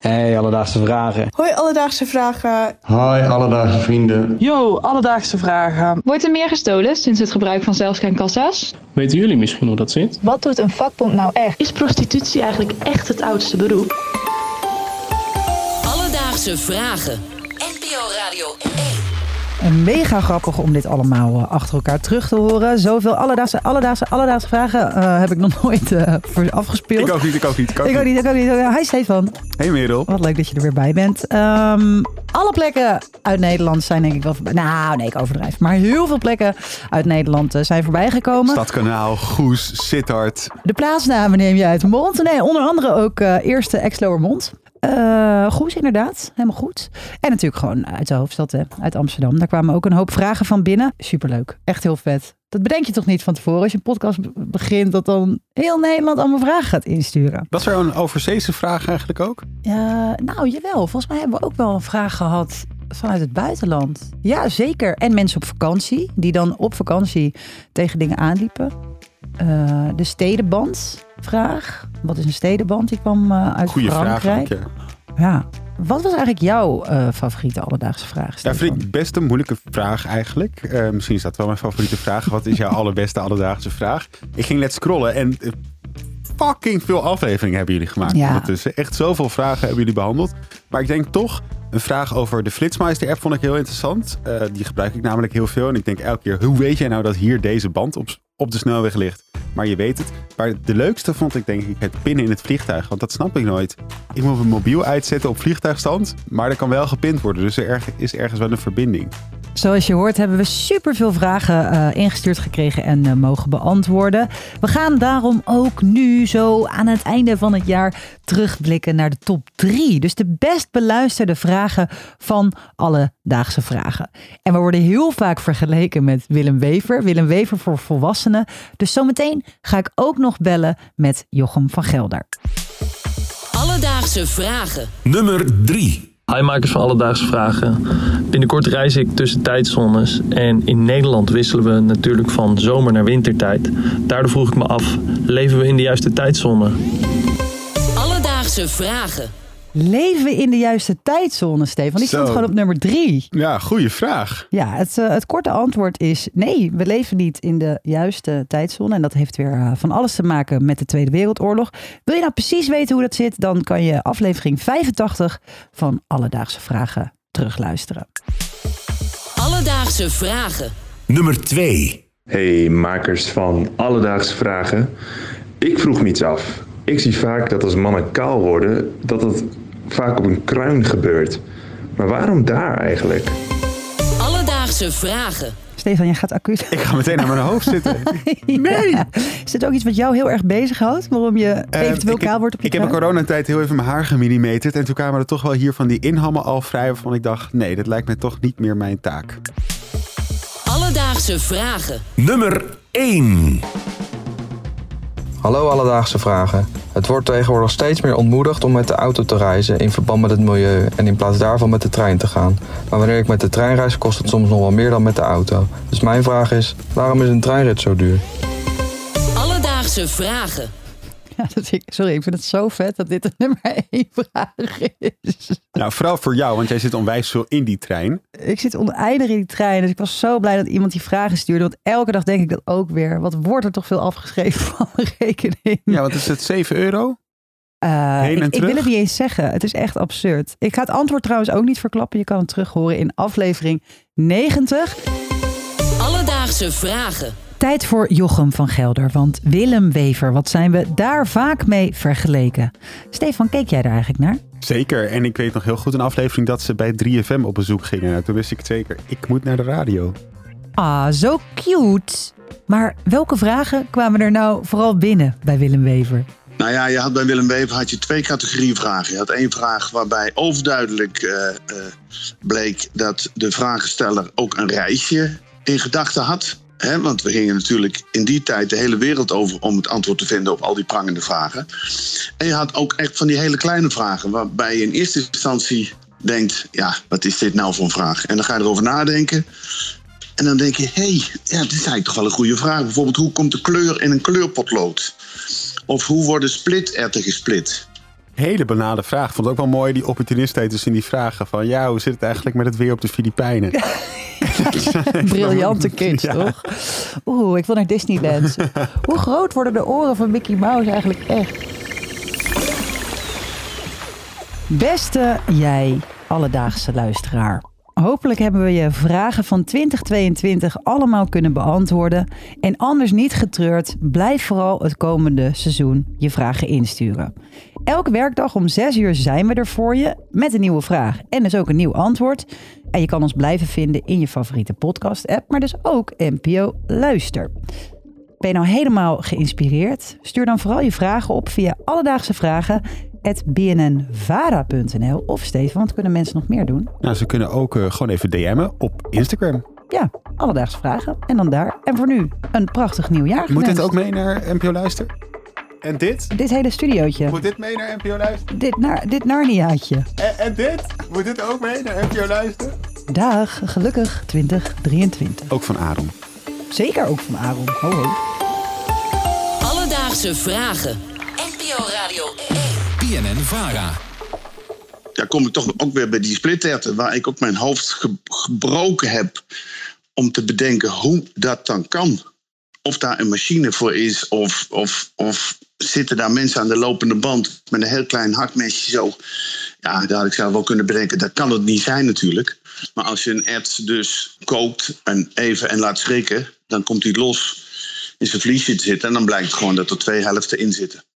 Hey, alledaagse vragen. Hoi Alledaagse Vragen. Hi, alledaagse vrienden. Yo, alledaagse vragen. Wordt er meer gestolen sinds het gebruik van zelfscankassa's? Weten jullie misschien hoe dat zit? Wat doet een vakbond nou echt? Is prostitutie eigenlijk echt het oudste beroep? Alledaagse vragen. NPO Radio 1. En mega grappig om dit allemaal eh, achter elkaar terug te horen. Zoveel alledaagse, alledaagse, alledaagse vragen eh, heb ik nog nooit eh, voor afgespeeld. Ik ook niet, ik ook niet. Ik ook, Ik ook niet, ik ook niet. Hi Stefan. Hey Merel. Wat leuk dat je er weer bij bent. Ehm, alle plekken uit Nederland zijn denk ik wel voorbij. Nou, nee, ik overdrijf. Maar heel veel plekken uit Nederland zijn voorbijgekomen. Stadskanaal, Goes, Sittard. De plaatsnamen neem je uit de mond. Nee, onder andere ook eh Eerste Exloermond. Eh Goes, inderdaad. Helemaal goed. En natuurlijk gewoon uit de hoofdstad, hè, uit Amsterdam. Daar kwamen ook een hoop vragen van binnen. Superleuk. Echt heel vet. Dat bedenk je toch niet van tevoren als je een podcast be- begint... dat dan heel Nederland allemaal vragen gaat insturen. Was er een overzeese vraag eigenlijk ook? Nou, jawel. Volgens mij hebben we ook wel een vraag gehad vanuit het buitenland. Ja, zeker. En mensen op vakantie, die dan op vakantie tegen dingen aanliepen. Eh, de stedenband vraag. Wat is een stedenband? Die kwam eh, uit Goeie vraag Frankrijk. ook, ja. ja. Wat was eigenlijk jouw eh, favoriete alledaagse vraag? Ja, Stefan? vind ik best een moeilijke vraag eigenlijk. Misschien is dat wel mijn favoriete vraag. Wat is jouw allerbeste alledaagse vraag? Ik ging net scrollen en fucking veel afleveringen hebben jullie gemaakt Ja. ondertussen. Echt zoveel vragen hebben jullie behandeld. Maar ik denk toch, een vraag over de Flitsmeister-app vond ik heel interessant. Die gebruik ik namelijk heel veel. En ik denk elke keer, hoe weet jij nou dat hier deze band op, op de snelweg ligt? Maar je weet het. Maar de leukste vond ik denk ik het pinnen in het vliegtuig. Want dat snap ik nooit. Ik moet mijn mobiel uitzetten op vliegtuigstand. Maar er kan wel gepind worden. Dus er is ergens wel een verbinding. Zoals je hoort hebben we superveel vragen eh, ingestuurd gekregen en eh, mogen beantwoorden. We gaan daarom ook nu zo aan het einde van het jaar terugblikken naar de top 3. Dus de best beluisterde vragen van alledaagse vragen. En we worden heel vaak vergeleken met Willem Wever. Willem Wever voor volwassenen. Dus zometeen ga ik ook nog bellen met Jochem van Gelder. Alledaagse vragen. Nummer 3. Hi makers van Alledaagse Vragen. Binnenkort reis ik tussen tijdzones. En in Nederland wisselen we natuurlijk van zomer naar wintertijd. Daardoor vroeg ik me af, leven we in de juiste tijdzone? Alledaagse vragen. Leven we in de juiste tijdzone, Stefan? Die stond gewoon op nummer 3. Ja, goede vraag. Ja, het, eh, het korte antwoord is nee, we leven niet in de juiste tijdzone. En dat heeft weer eh, van alles te maken met de Tweede Wereldoorlog. Wil je nou precies weten hoe dat zit, dan kan je aflevering 85 van Alledaagse Vragen terugluisteren. Alledaagse vragen. Nummer 2. Hey makers van Alledaagse Vragen. Ik vroeg me iets af. Ik zie vaak dat als mannen kaal worden, dat dat vaak op een kruin gebeurt. Maar waarom daar eigenlijk? Alledaagse vragen. Stefan, jij gaat acuut. Ik ga meteen naar mijn hoofd zitten. Nee! Is dit ook iets wat jou heel erg bezighoudt? Waarom je eventueel Eh, ik, kaal wordt op je Ik heb in coronatijd heel even mijn haar gemillimeterd. En toen kwamen er toch wel hier van die inhammen al vrij. Waarvan ik dacht, nee, dit lijkt me toch niet meer mijn taak. Alledaagse vragen. Nummer 1. Hallo Alledaagse Vragen. Het wordt tegenwoordig steeds meer ontmoedigd om met de auto te reizen in verband met het milieu en in plaats daarvan met de trein te gaan. Maar wanneer ik met de trein reis kost het soms nog wel meer dan met de auto. Dus mijn vraag is, waarom is een treinrit zo duur? Alledaagse vragen. Ja, dat vind ik- sorry, ik vind het zo vet dat dit de nummer één vraag is. Nou, vooral voor jou, want jij zit onwijs veel in die trein. Ik zit oneindig in die trein, dus ik was zo blij dat iemand die vragen stuurde. Want elke dag denk ik dat ook weer. Wat wordt er toch veel afgeschreven van mijn rekening? Ja, wat is het? 7 euro? Eh, Heen en ik, ik wil het niet eens zeggen. Het is echt absurd. Ik ga het antwoord trouwens ook niet verklappen. Je kan het terug horen in aflevering 90. Alledaagse vragen. Tijd voor Jochem van Gelder. Want Willem Wever, wat zijn we daar vaak mee vergeleken? Stefan, keek jij daar eigenlijk naar? Zeker. En ik weet nog heel goed een aflevering dat ze bij 3FM op bezoek gingen. Nou, toen wist ik het zeker. Ik moet naar de radio. Ah, zo cute. Maar welke vragen kwamen er nou vooral binnen bij Willem Wever? Nou ja, je had bij Willem Wever had je twee categorieën vragen. Je had één vraag waarbij overduidelijk eh, eh, bleek dat de vragensteller ook een reisje in gedachten had. Hè, want we gingen natuurlijk in die tijd de hele wereld over om het antwoord te vinden op al die prangende vragen. En je had ook echt van die hele kleine vragen, waarbij je in eerste instantie denkt: ja, wat is dit nou voor een vraag? En dan ga je erover nadenken. En dan denk je: hé, hey, ja, dit is eigenlijk toch wel een goede vraag. Bijvoorbeeld, hoe komt de kleur in een kleurpotlood? Of hoe worden spliterwten gesplit? hele banale vraag. Ik vond het ook wel mooi, die opportunistheid tussen die vragen. Van ja, hoe zit het eigenlijk met het weer op de Filipijnen? Briljante kids, Ja. toch? Oeh, ik wil naar Disneyland. Hoe groot worden de oren van Mickey Mouse eigenlijk echt? Beste jij, alledaagse luisteraar. Hopelijk hebben we je vragen van 2022 allemaal kunnen beantwoorden. En anders niet getreurd, blijf vooral het komende seizoen je vragen insturen. Elke werkdag om 6 uur zijn we er voor je met een nieuwe vraag en dus ook een nieuw antwoord. En je kan ons blijven vinden in je favoriete podcast-app, maar dus ook NPO Luister. Ben je nou helemaal geïnspireerd? Stuur dan vooral je vragen op via alledaagse vragen bnnvara.nl of Stefan, wat kunnen mensen nog meer doen? Nou, ze kunnen ook eh, gewoon even DM'en op Instagram. Ja, alledaagse vragen. En dan daar. En voor nu een prachtig nieuwjaar Moet dit ook mee naar NPO Luister? En dit? Dit hele studiootje. Moet dit mee naar NPO Luister? Dit, naar, dit Narniaatje. En, en dit? Moet dit ook mee naar NPO Luister? Dag, gelukkig 2023. Ook van Aaron. Zeker ook van Aaron. Ho, ho. Alledaagse vragen. NPO Radio 1. BNN Vara. Ja, kom ik toch ook weer bij die splitterten, waar ik ook mijn hoofd ge- gebroken heb om te bedenken hoe dat dan kan. Of daar een machine voor is, of, of, of zitten daar mensen aan de lopende band met een heel klein hakmesje zo. Ja, daar had ik wel kunnen bedenken, dat kan het niet zijn natuurlijk. Maar als je een ert dus kookt en even en laat schrikken, dan komt hij los in zijn vliesje te zitten en dan blijkt gewoon dat er twee helften in zitten.